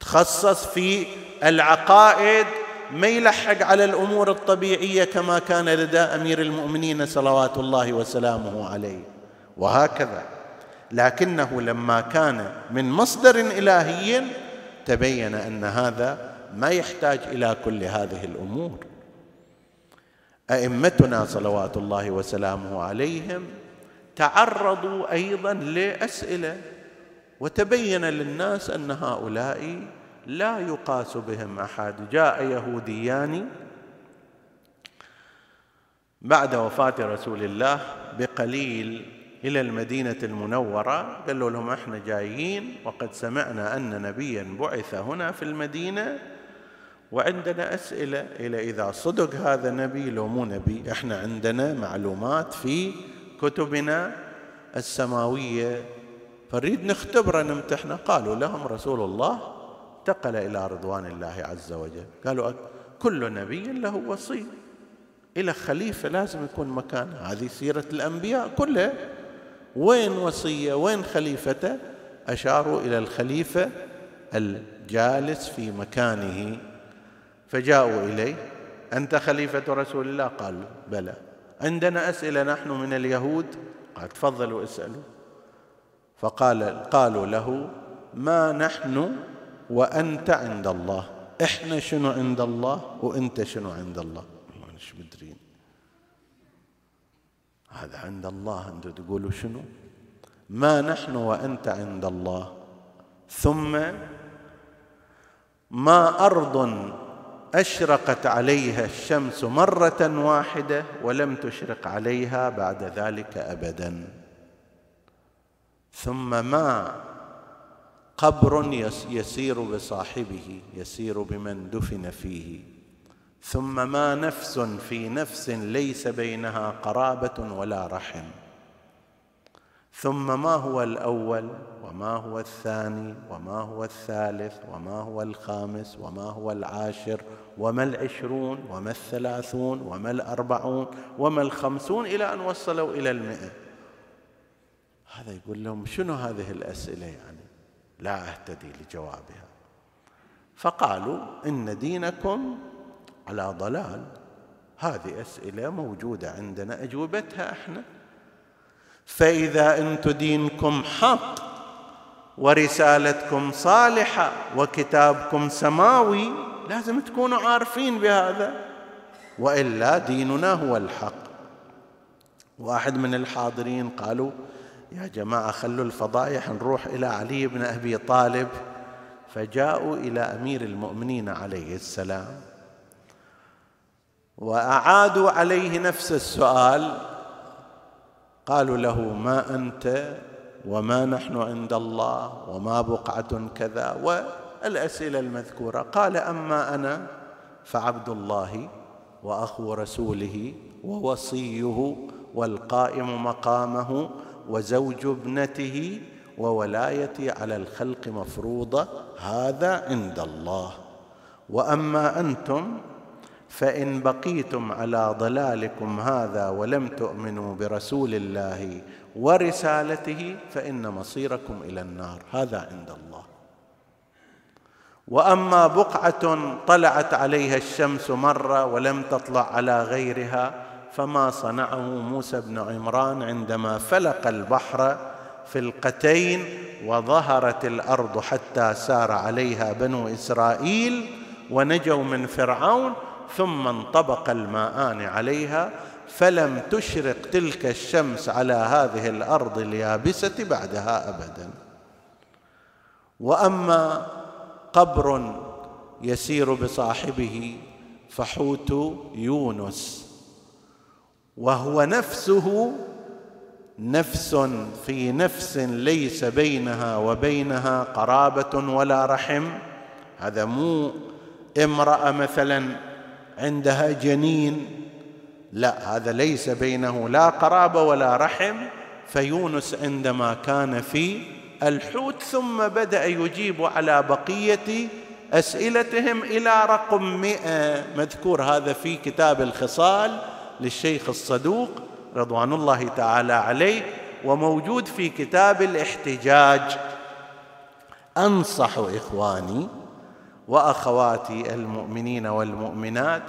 A: تخصص في العقائد ما يلحق على الأمور الطبيعية كما كان لدى أمير المؤمنين صلوات الله وسلامه عليه. وهكذا. لكنه لما كان من مصدر الهي تبين أن هذا ما يحتاج إلى كل هذه الأمور. أئمتنا صلوات الله وسلامه عليهم تعرضوا أيضا لأسئلة وتبين للناس أن هؤلاء لا يقاس بهم أحد. جاء يهوديان بعد وفاة رسول الله بقليل إلى المدينة المنورة قالوا لهم إحنا جايين وقد سمعنا أن نبيا بعث هنا في المدينة وعندنا أسئلة إلى إذا صدق هذا نبي لو مو نبي إحنا عندنا معلومات في كتبنا السماوية. فنريد نختبره نمتحنه قالوا لهم رسول الله انتقل إلى رضوان الله عز وجل. قالوا كل نبي له وصي. إلى خليفة لازم يكون مكانه. هذه سيرة الأنبياء كلها وين وصية وين خليفته؟ اشاروا إلى الخليفة الجالس في مكانه فجاءوا إليه أنت خليفة رسول الله؟ قال بلى. عندنا أسئلة نحن من اليهود؟ قال تفضلوا اسألوا. فقال قالوا له ما نحن وأنت عند الله؟ إحنا شنو عند الله وأنت شنو عند الله؟ مش مدرين هذا عند الله. أنتم تقولوا شنو؟ ما نحن وأنت عند الله. ثم ما أرض أشرقت عليها الشمس مرة واحدة ولم تشرق عليها بعد ذلك أبدا. ثم ما قبر يسير بصاحبه يسير بمن دفن فيه. ثم ما نفس في نفس ليس بينها قرابة ولا رحم. ثم ما هو الأول وما هو الثاني وما هو الثالث وما هو الخامس وما هو العاشر وما العشرون وما الثلاثون وما الأربعون وما الخمسون إلى أن وصلوا إلى المئة. هذا يقول لهم شنو هذه الأسئلة يعني؟ لا أهتدي لجوابها. فقالوا إن دينكم على ضلال. هذه أسئلة موجودة عندنا أجوبتها إحنا. فإذا أنتم دينكم حق ورسالتكم صالحة وكتابكم سماوي لازم تكونوا عارفين بهذا. وإلا ديننا هو الحق. واحد من الحاضرين قالوا يا جماعة خلوا الفضايح نروح إلى علي بن أبي طالب. فجاءوا إلى أمير المؤمنين عليه السلام. وأعادوا عليه نفس السؤال قالوا له ما أنت وما نحن عند الله وما بقعة كذا والأسئلة المذكورة. قال أما أنا فعبد الله وأخو رسوله ووصيه والقائم مقامه وزوج ابنته وولايتي على الخلق مفروضة هذا عند الله. وأما أنتم فإن بقيتم على ضلالكم هذا ولم تؤمنوا برسول الله ورسالته فإن مصيركم إلى النار. هذا عند الله. وأما بقعة طلعت عليها الشمس مرة ولم تطلع على غيرها فما صنعه موسى بن عمران عندما فلق البحر فلقتين وظهرت الأرض حتى سار عليها بنو إسرائيل ونجوا من فرعون ثم انطبق الماءان عليها فلم تشرق تلك الشمس على هذه الأرض اليابسة بعدها ابدا. وأما قبر يسير بصاحبه فحوت يونس وهو نفسه نفس في نفس ليس بينها وبينها قرابة ولا رحم. هذا مو امرأة مثلا عندها جنين. لا هذا ليس بينه لا قرابه ولا رحم. فيونس عندما كان في الحوت ثم بدأ يجيب على بقية أسئلتهم إلى رقم مئة. مذكور هذا في كتاب الخصال للشيخ الصدوق رضوان الله تعالى عليه وموجود في كتاب الاحتجاج. أنصح إخواني وأخواتي المؤمنين والمؤمنات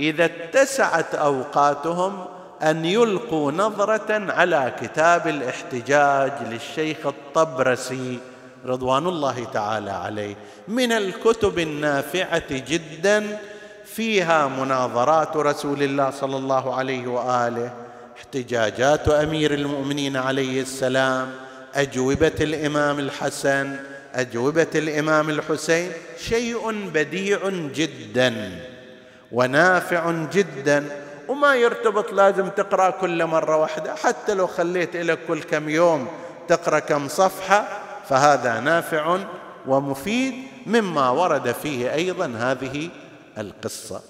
A: إذا اتسعت أوقاتهم أن يلقوا نظرة على كتاب الاحتجاج للشيخ الطبرسي رضوان الله تعالى عليه. من الكتب النافعة جدا فيها مناظرات رسول الله صلى الله عليه وآله احتجاجات أمير المؤمنين عليه السلام أجوبة الإمام الحسن أجوبة الإمام الحسين شيء بديع جدا ونافع جدا وما يرتبط لازم تقرأ كل مرة واحدة حتى لو خليت لك كل كم يوم تقرأ كم صفحة فهذا نافع ومفيد مما ورد فيه أيضا هذه القصة.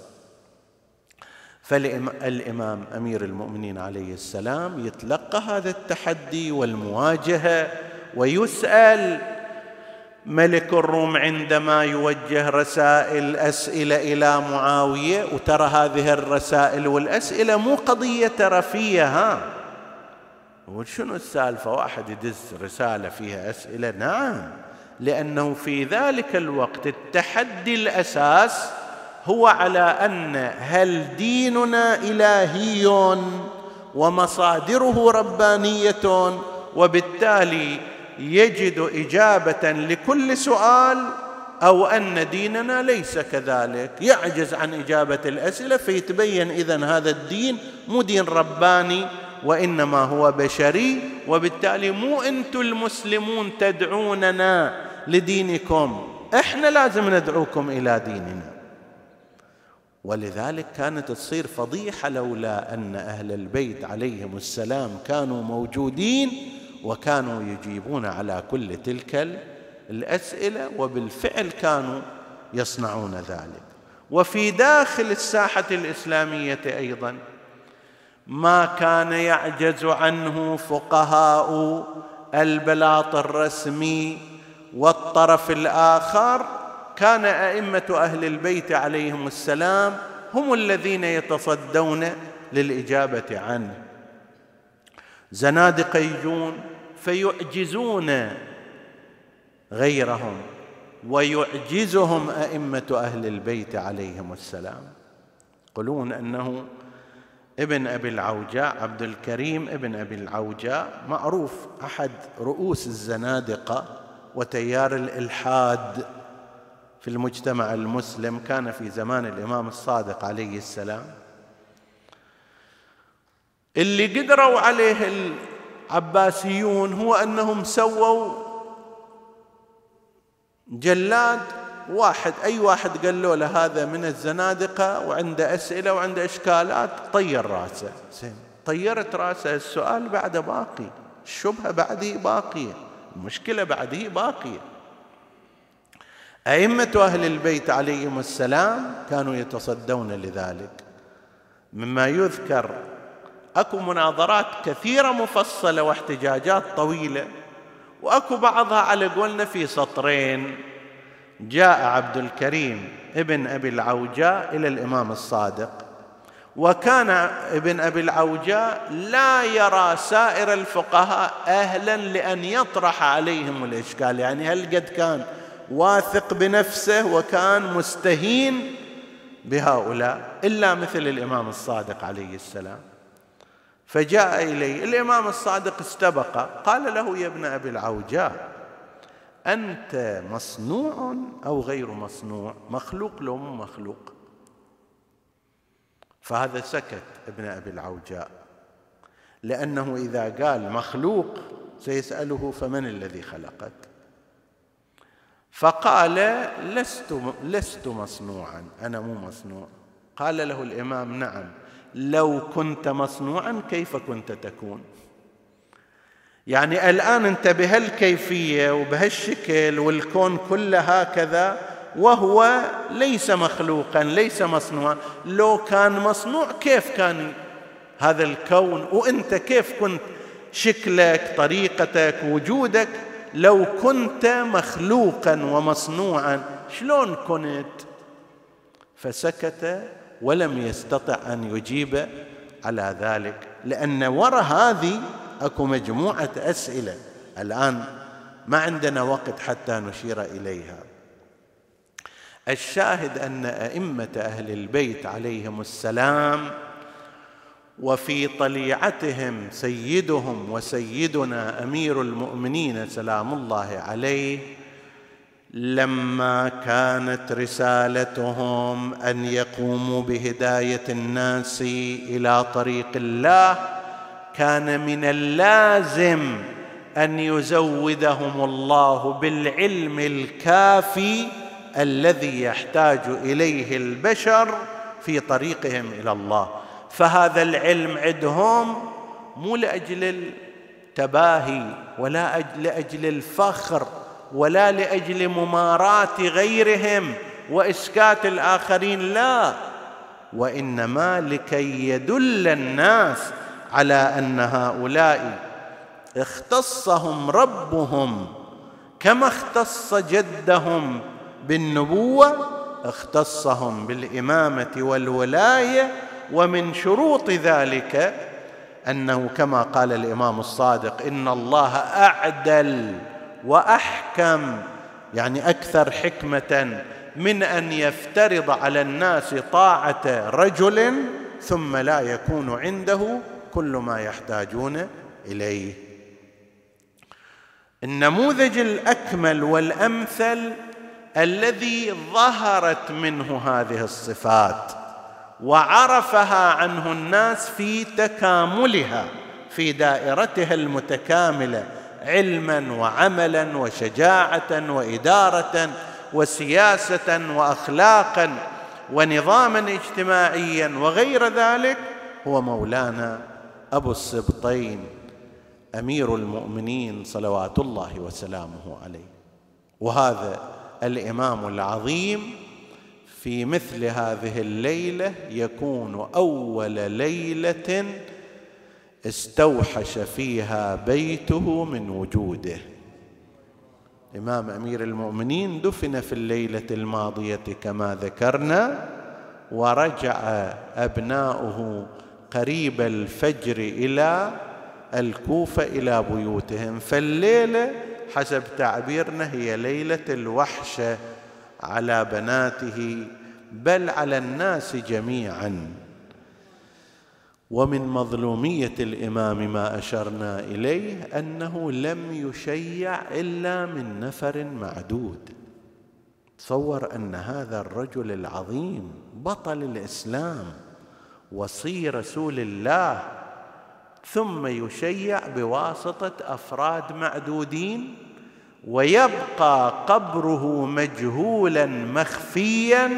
A: فالإمام أمير المؤمنين عليه السلام يتلقى هذا التحدي والمواجهة ويسأل ملك الروم عندما يوجه رسائل أسئلة إلى معاوية وترى هذه الرسائل والأسئلة مو قضية ترفية ها؟ وشنو السالفة؟ واحد يدز رسالة فيها أسئلة؟ نعم لأنه في ذلك الوقت التحدي الأساس هو على أن هل ديننا إلهي ومصادره ربانية؟ وبالتالي يجد إجابة لكل سؤال أو أن ديننا ليس كذلك. يعجز عن إجابة الأسئلة فيتبين اذا هذا الدين مو دين رباني وإنما هو بشري وبالتالي مو أنتم المسلمون تدعوننا لدينكم. إحنا لازم ندعوكم إلى ديننا. ولذلك كانت تصير فضيحة لولا أن أهل البيت عليهم السلام كانوا موجودين وكانوا يجيبون على كل تلك الأسئلة وبالفعل كانوا يصنعون ذلك. وفي داخل الساحة الإسلامية أيضا ما كان يعجز عنه فقهاء البلاط الرسمي والطرف الآخر كان أئمة أهل البيت عليهم السلام هم الذين يتصدون للإجابة عنه. زنادقه يجون فيعجزون غيرهم ويعجزهم أئمة أهل البيت عليهم السلام. يقولون أنه ابن أبي العوجاء عبد الكريم ابن أبي العوجاء معروف أحد رؤوس الزنادقة وتيار الإلحاد في المجتمع المسلم كان في زمان الإمام الصادق عليه السلام. اللي قدروا عليه العباسيون هو أنهم سووا جلاد واحد. أي واحد قال له هذا من الزنادقة وعنده أسئلة وعنده إشكالات؟ طير زين. طيرت رأسه. السؤال بعده باقي. الشبهة بعده باقية. المشكلة بعده باقية. أئمة أهل البيت عليهم السلام كانوا يتصدون لذلك. مما يذكر أكو مناظرات كثيرة مفصلة واحتجاجات طويلة وأكو بعضها على قولنا في سطرين. جاء عبد الكريم ابن أبي العوجاء إلى الإمام الصادق وكان ابن أبي العوجاء لا يرى سائر الفقهاء أهلا لأن يطرح عليهم الإشكال. يعني هل قد كان واثق بنفسه وكان مستهين بهؤلاء إلا مثل الإمام الصادق عليه السلام؟ فجاء إليه الإمام الصادق استبق قال له يا ابن أبي العوجاء أنت مصنوع أو غير مصنوع؟ مخلوق لو مو مخلوق. فهذا سكت ابن أبي العوجاء لأنه إذا قال مخلوق سيسأله فمن الذي خلقك؟ فقال لست لست مصنوعا أنا مو مصنوع. قال له الإمام نعم. لو كنت مصنوعا كيف كنت تكون؟ يعني الآن انت بهالكيفية وبهالشكل والكون كله هكذا وهو ليس مخلوقا ليس مصنوعا. لو كان مصنوع كيف كان هذا الكون؟ وانت كيف كنت شكلك طريقتك وجودك؟ لو كنت مخلوقا ومصنوعا شلون كنت؟ فسكت ولم يستطع أن يجيب على ذلك. لأن وراء هذه أكو مجموعة أسئلة الآن ما عندنا وقت حتى نشير إليها. الشاهد أن أئمة أهل البيت عليهم السلام وفي طليعتهم سيدهم وسيدنا أمير المؤمنين سلام الله عليه لما كانت رسالتهم أن يقوموا بهداية الناس إلى طريق الله كان من اللازم أن يزودهم الله بالعلم الكافي الذي يحتاج إليه البشر في طريقهم إلى الله. فهذا العلم عندهم مو لأجل التباهي ولا لأجل الفخر. ولا لأجل مماراه غيرهم وإسكات الآخرين لا. وإنما لكي يدل الناس على أن هؤلاء اختصهم ربهم كما اختص جدهم بالنبوة اختصهم بالإمامة والولاية ومن شروط ذلك أنه كما قال الإمام الصادق إن الله أعدل وأحكم يعني أكثر حكمة من أن يفترض على الناس طاعة رجل ثم لا يكون عنده كل ما يحتاجون إليه. النموذج الأكمل والأمثل الذي ظهرت منه هذه الصفات وعرفها عنه الناس في تكاملها في دائرتها المتكاملة علما وعملا وشجاعة وإدارة وسياسة واخلاقا ونظاما اجتماعيا وغير ذلك هو مولانا أبو السبطين أمير المؤمنين صلوات الله وسلامه عليه. وهذا الإمام العظيم في مثل هذه الليلة يكون أول ليلة استوحش فيها بيته من وجوده. الامام أمير المؤمنين دفن في الليلة الماضية كما ذكرنا ورجع أبناؤه قريب الفجر إلى الكوفة إلى بيوتهم. فالليلة حسب تعبيرنا هي ليلة الوحشة على بناته بل على الناس جميعا. ومن مظلومية الإمام ما أشرنا إليه أنه لم يشيع إلا من نفر معدود. تصور أن هذا الرجل العظيم بطل الإسلام وصي رسول الله ثم يشيع بواسطة أفراد معدودين ويبقى قبره مجهولا مخفيا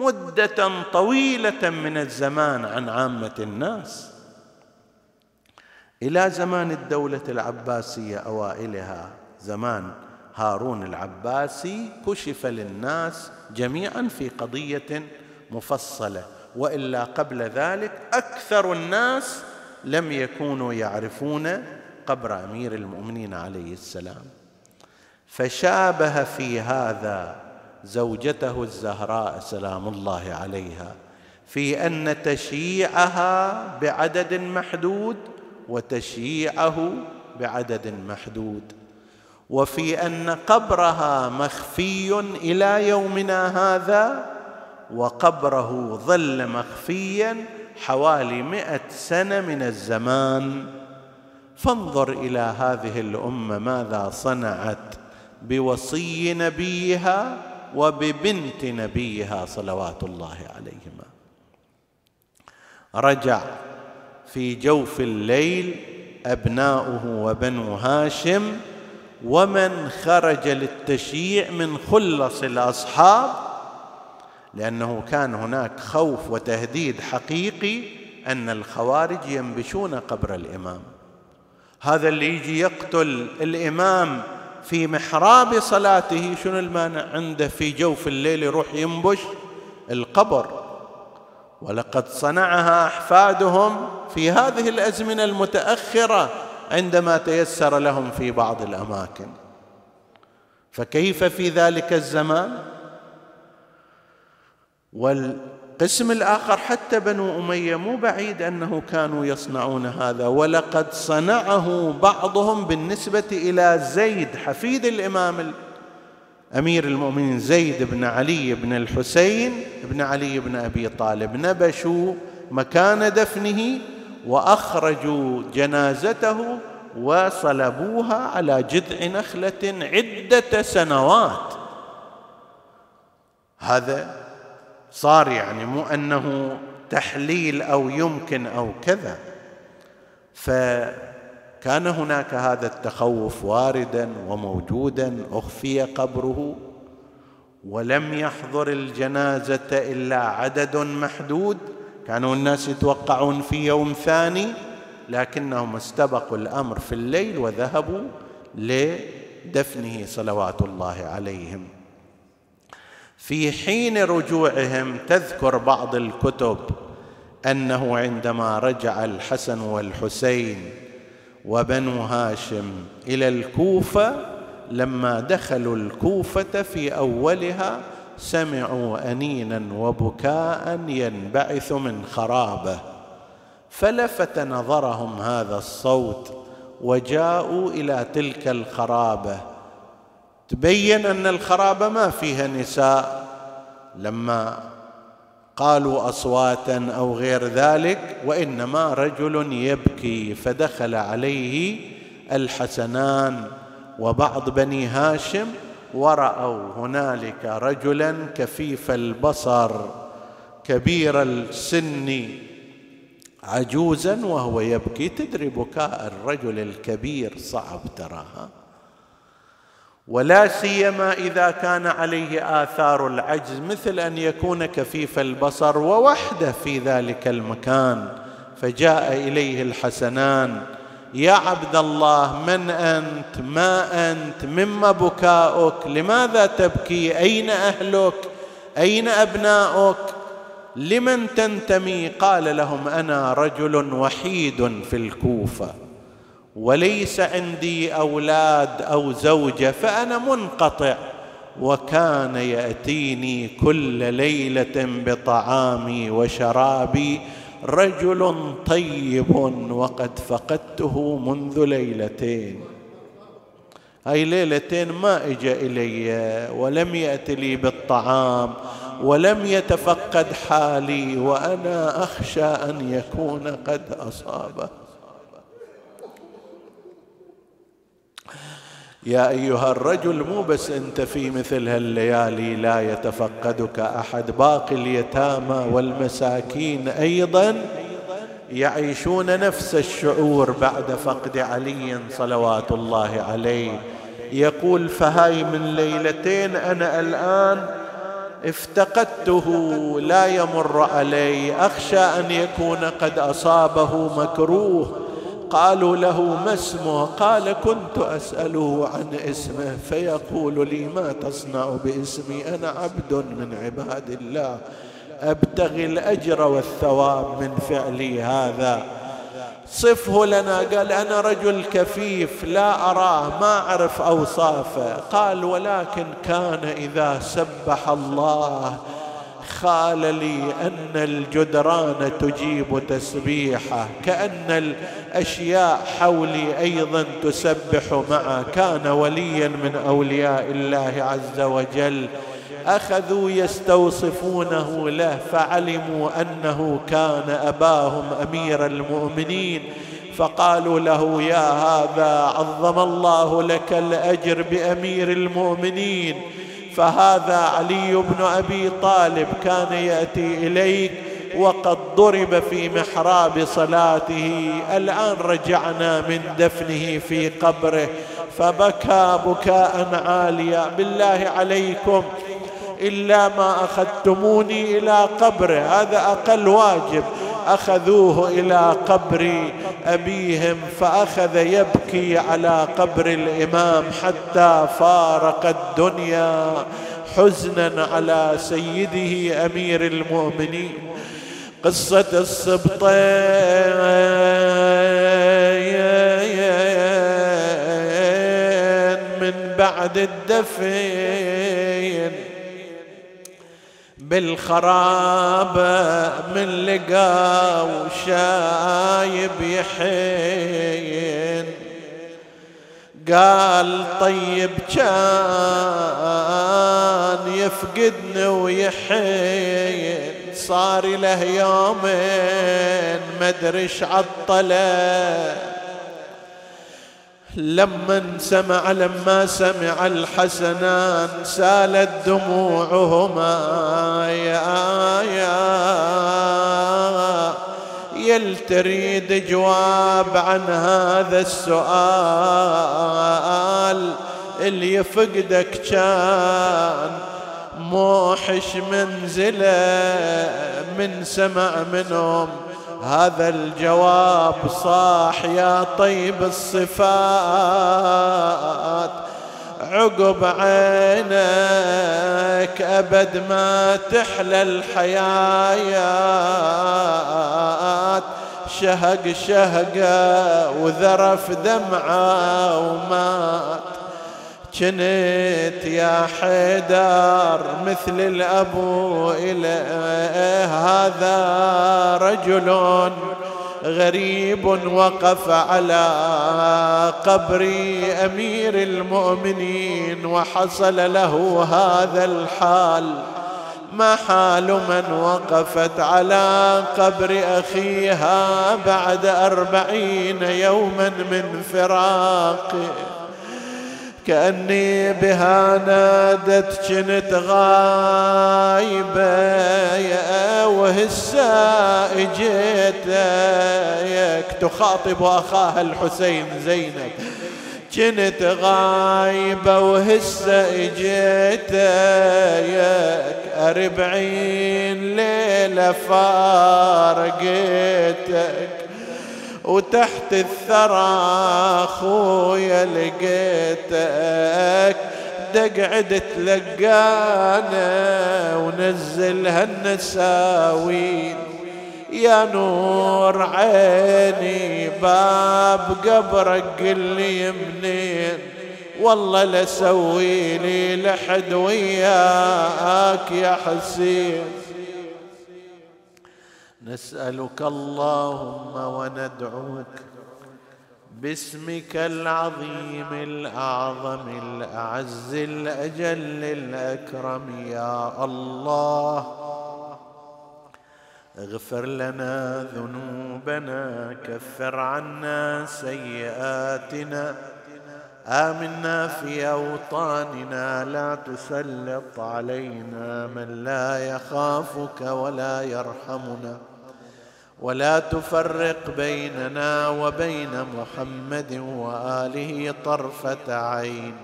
A: مدة طويلة من الزمان عن عامة الناس. إلى زمان الدولة العباسية أوائلها زمان هارون العباسي كشف للناس جميعا في قضية مفصلة. وإلا قبل ذلك أكثر الناس لم يكونوا يعرفون قبر أمير المؤمنين عليه السلام. فشابه في هذا زوجته الزهراء سلام الله عليها. في أن تشييعها بعدد محدود وتشييعه بعدد محدود. وفي أن قبرها مخفي إلى يومنا هذا وقبره ظل مخفيا حوالي مئة سنة من الزمان. فانظر إلى هذه الأمة ماذا صنعت بوصي نبيها وببنت نبيها صلوات الله عليهما. رجع في جوف الليل أبناؤه وبنو هاشم ومن خرج للتشييع من خلص الأصحاب لأنه كان هناك خوف وتهديد حقيقي أن الخوارج ينبشون قبر الإمام. هذا اللي يجي يقتل الإمام في محراب صلاته شنو المانع عنده في جوف الليل يروح ينبش؟ القبر. ولقد صنعها أحفادهم في هذه الأزمنة المتأخرة عندما تيسر لهم في بعض الأماكن. فكيف في ذلك الزمان؟ والقسم الآخر حتى بنو أمية مو بعيد أنه كانوا يصنعون هذا ولقد صنعه بعضهم بالنسبة إلى زيد حفيد الإمام أمير المؤمنين زيد بن علي بن الحسين بن علي بن أبي طالب. نبشوا مكان دفنه وأخرجوا جنازته وصلبوها على جذع نخلة عدة سنوات. هذا صار يعني مو أنه تحليل أو يمكن أو كذا. فكان هناك هذا التخوف واردا وموجودا أخفي قبره ولم يحضر الجنازة إلا عدد محدود. كانوا الناس يتوقعون في يوم ثاني لكنهم استبقوا الأمر في الليل وذهبوا لدفنه صلوات الله عليهم. في حين رجوعهم تذكر بعض الكتب أنه عندما رجع الحسن والحسين وبنو هاشم إلى الكوفة لما دخلوا الكوفة في أولها سمعوا أنينا وبكاء ينبعث من خرابة. فلفت نظرهم هذا الصوت وجاءوا إلى تلك الخرابة. تبين أن الخرابه ما فيها نساء. لما قالوا أصواتا أو غير ذلك وإنما رجل يبكي فدخل عليه الحسنان. وبعض بني هاشم ورأوا هنالك رجلا كفيف البصر كبير السن عجوزا وهو يبكي. تدري بكاء الرجل الكبير صعب تراها. ولا سيما إذا كان عليه آثار العجز مثل أن يكون كفيف البصر ووحده في ذلك المكان فجاء إليه الحسنان. يا عبد الله من أنت؟ ما أنت؟ مما بكاؤك؟ لماذا تبكي؟ أين أهلك؟ أين أبناؤك؟ لمن تنتمي؟ قال لهم أنا رجل وحيد في الكوفة. وليس عندي أولاد أو زوجه فأنا منقطع وكان يأتيني كل ليلة بطعامي وشرابي رجل طيب وقد فقدته منذ ليلتين. هاي ليلتين ما اجى إلي ولم يأت لي بالطعام ولم يتفقد حالي وأنا أخشى أن يكون قد أصابه. يا أيها الرجل مو بس أنت في مثل هالليالي لا يتفقدك أحد. باقي اليتامى والمساكين أيضا يعيشون نفس الشعور بعد فقد علي صلوات الله عليه. يقول فهاي من ليلتين أنا الآن افتقدته لا يمر علي. أخشى أن يكون قد أصابه مكروه. قالوا له ما اسمه؟ قال كنت أسأله عن اسمه فيقول لي ما تصنع باسمي؟ أنا عبد من عباد الله. أبتغي الأجر والثواب من فعلي هذا. صفه لنا. قال أنا رجل كفيف لا أراه ما أعرف أوصافه. قال ولكن كان إذا سبح الله خال لي أن الجدران تجيب تسبيحه كأن الأشياء حولي أيضا تسبح معه. كان وليا من أولياء الله عز وجل. أخذوا يستوصفونه له فعلموا أنه كان أباهم أمير المؤمنين. فقالوا له يا هذا عظم الله لك الأجر بأمير المؤمنين. فهذا علي بن أبي طالب كان يأتي إليك وقد ضرب في محراب صلاته. الآن رجعنا من دفنه في قبره. فبكى بكاء عاليا. بالله عليكم إلا ما أخذتموني إلى قبره. هذا أقل واجب. اخذوه إلى قبر أبيهم فأخذ يبكي على قبر الإمام حتى فارق الدنيا حزنا على سيده أمير المؤمنين. قصة السبطين من بعد الدفن بالخرابة من لقى وشايب يحين. قال طيب كان يفقدني ويحين. صار له يومين مدرش عطله. لما سمع لما سمع الحسنان سالت دموعهما. يا يا يل تريد جواب عن هذا السؤال. اللي يفقدك كان موحش منزله من سمع منهم هذا الجواب صاح يا طيب الصفات. عقب عينك أبد ما تحلى الحياة شهق شهقة وذرف دمعة ومات. كنت يا حيدر مثل الأبو إليه. هذا رجل غريب وقف على قبر أمير المؤمنين وحصل له هذا الحال. ما حال من وقفت على قبر أخيها بعد أربعين يوما من فراقه. كأني بها نادت كنت غايبة يا وهسا اجيتك تخاطب أخاها الحسين زينب. كنت غايبة وهسه اجيتك أربعين ليلة فارقتك. وتحت الثرى خويا لقيتك دقعد تلقانا ونزل هالنساوين يا نور عيني باب قبرك قل لي منين؟ والله لسوي لي لحد وياك يا حسين. نسألك اللهم وندعوك باسمك العظيم الأعظم الأعز الأجل الأكرم يا الله. اغفر لنا ذنوبنا كفر عنا سيئاتنا. آمنا في أوطاننا لا تسلط علينا من لا يخافك ولا يرحمنا. ولا تفرق بيننا وبين محمد وآله طرفة عين.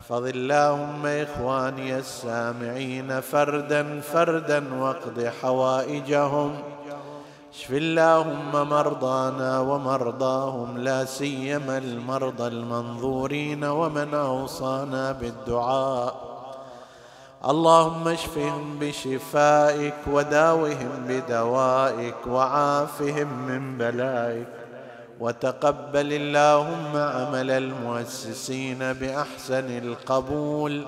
A: احفظ اللهم إخواني السامعين فردا فردا واقض حوائجهم. اشف اللهم مرضانا ومرضاهم لا سيما المرضى المنظورين ومن أوصانا بالدعاء. اللهم اشفهم بشفائك وداوهم بدوائك وعافهم من بلائك وتقبل اللهم عمل المؤسسين بأحسن القبول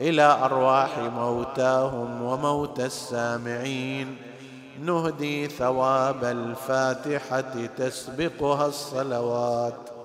A: إلى أرواح موتاهم وموتى السامعين. نهدي ثواب الفاتحة تسبقها الصلوات.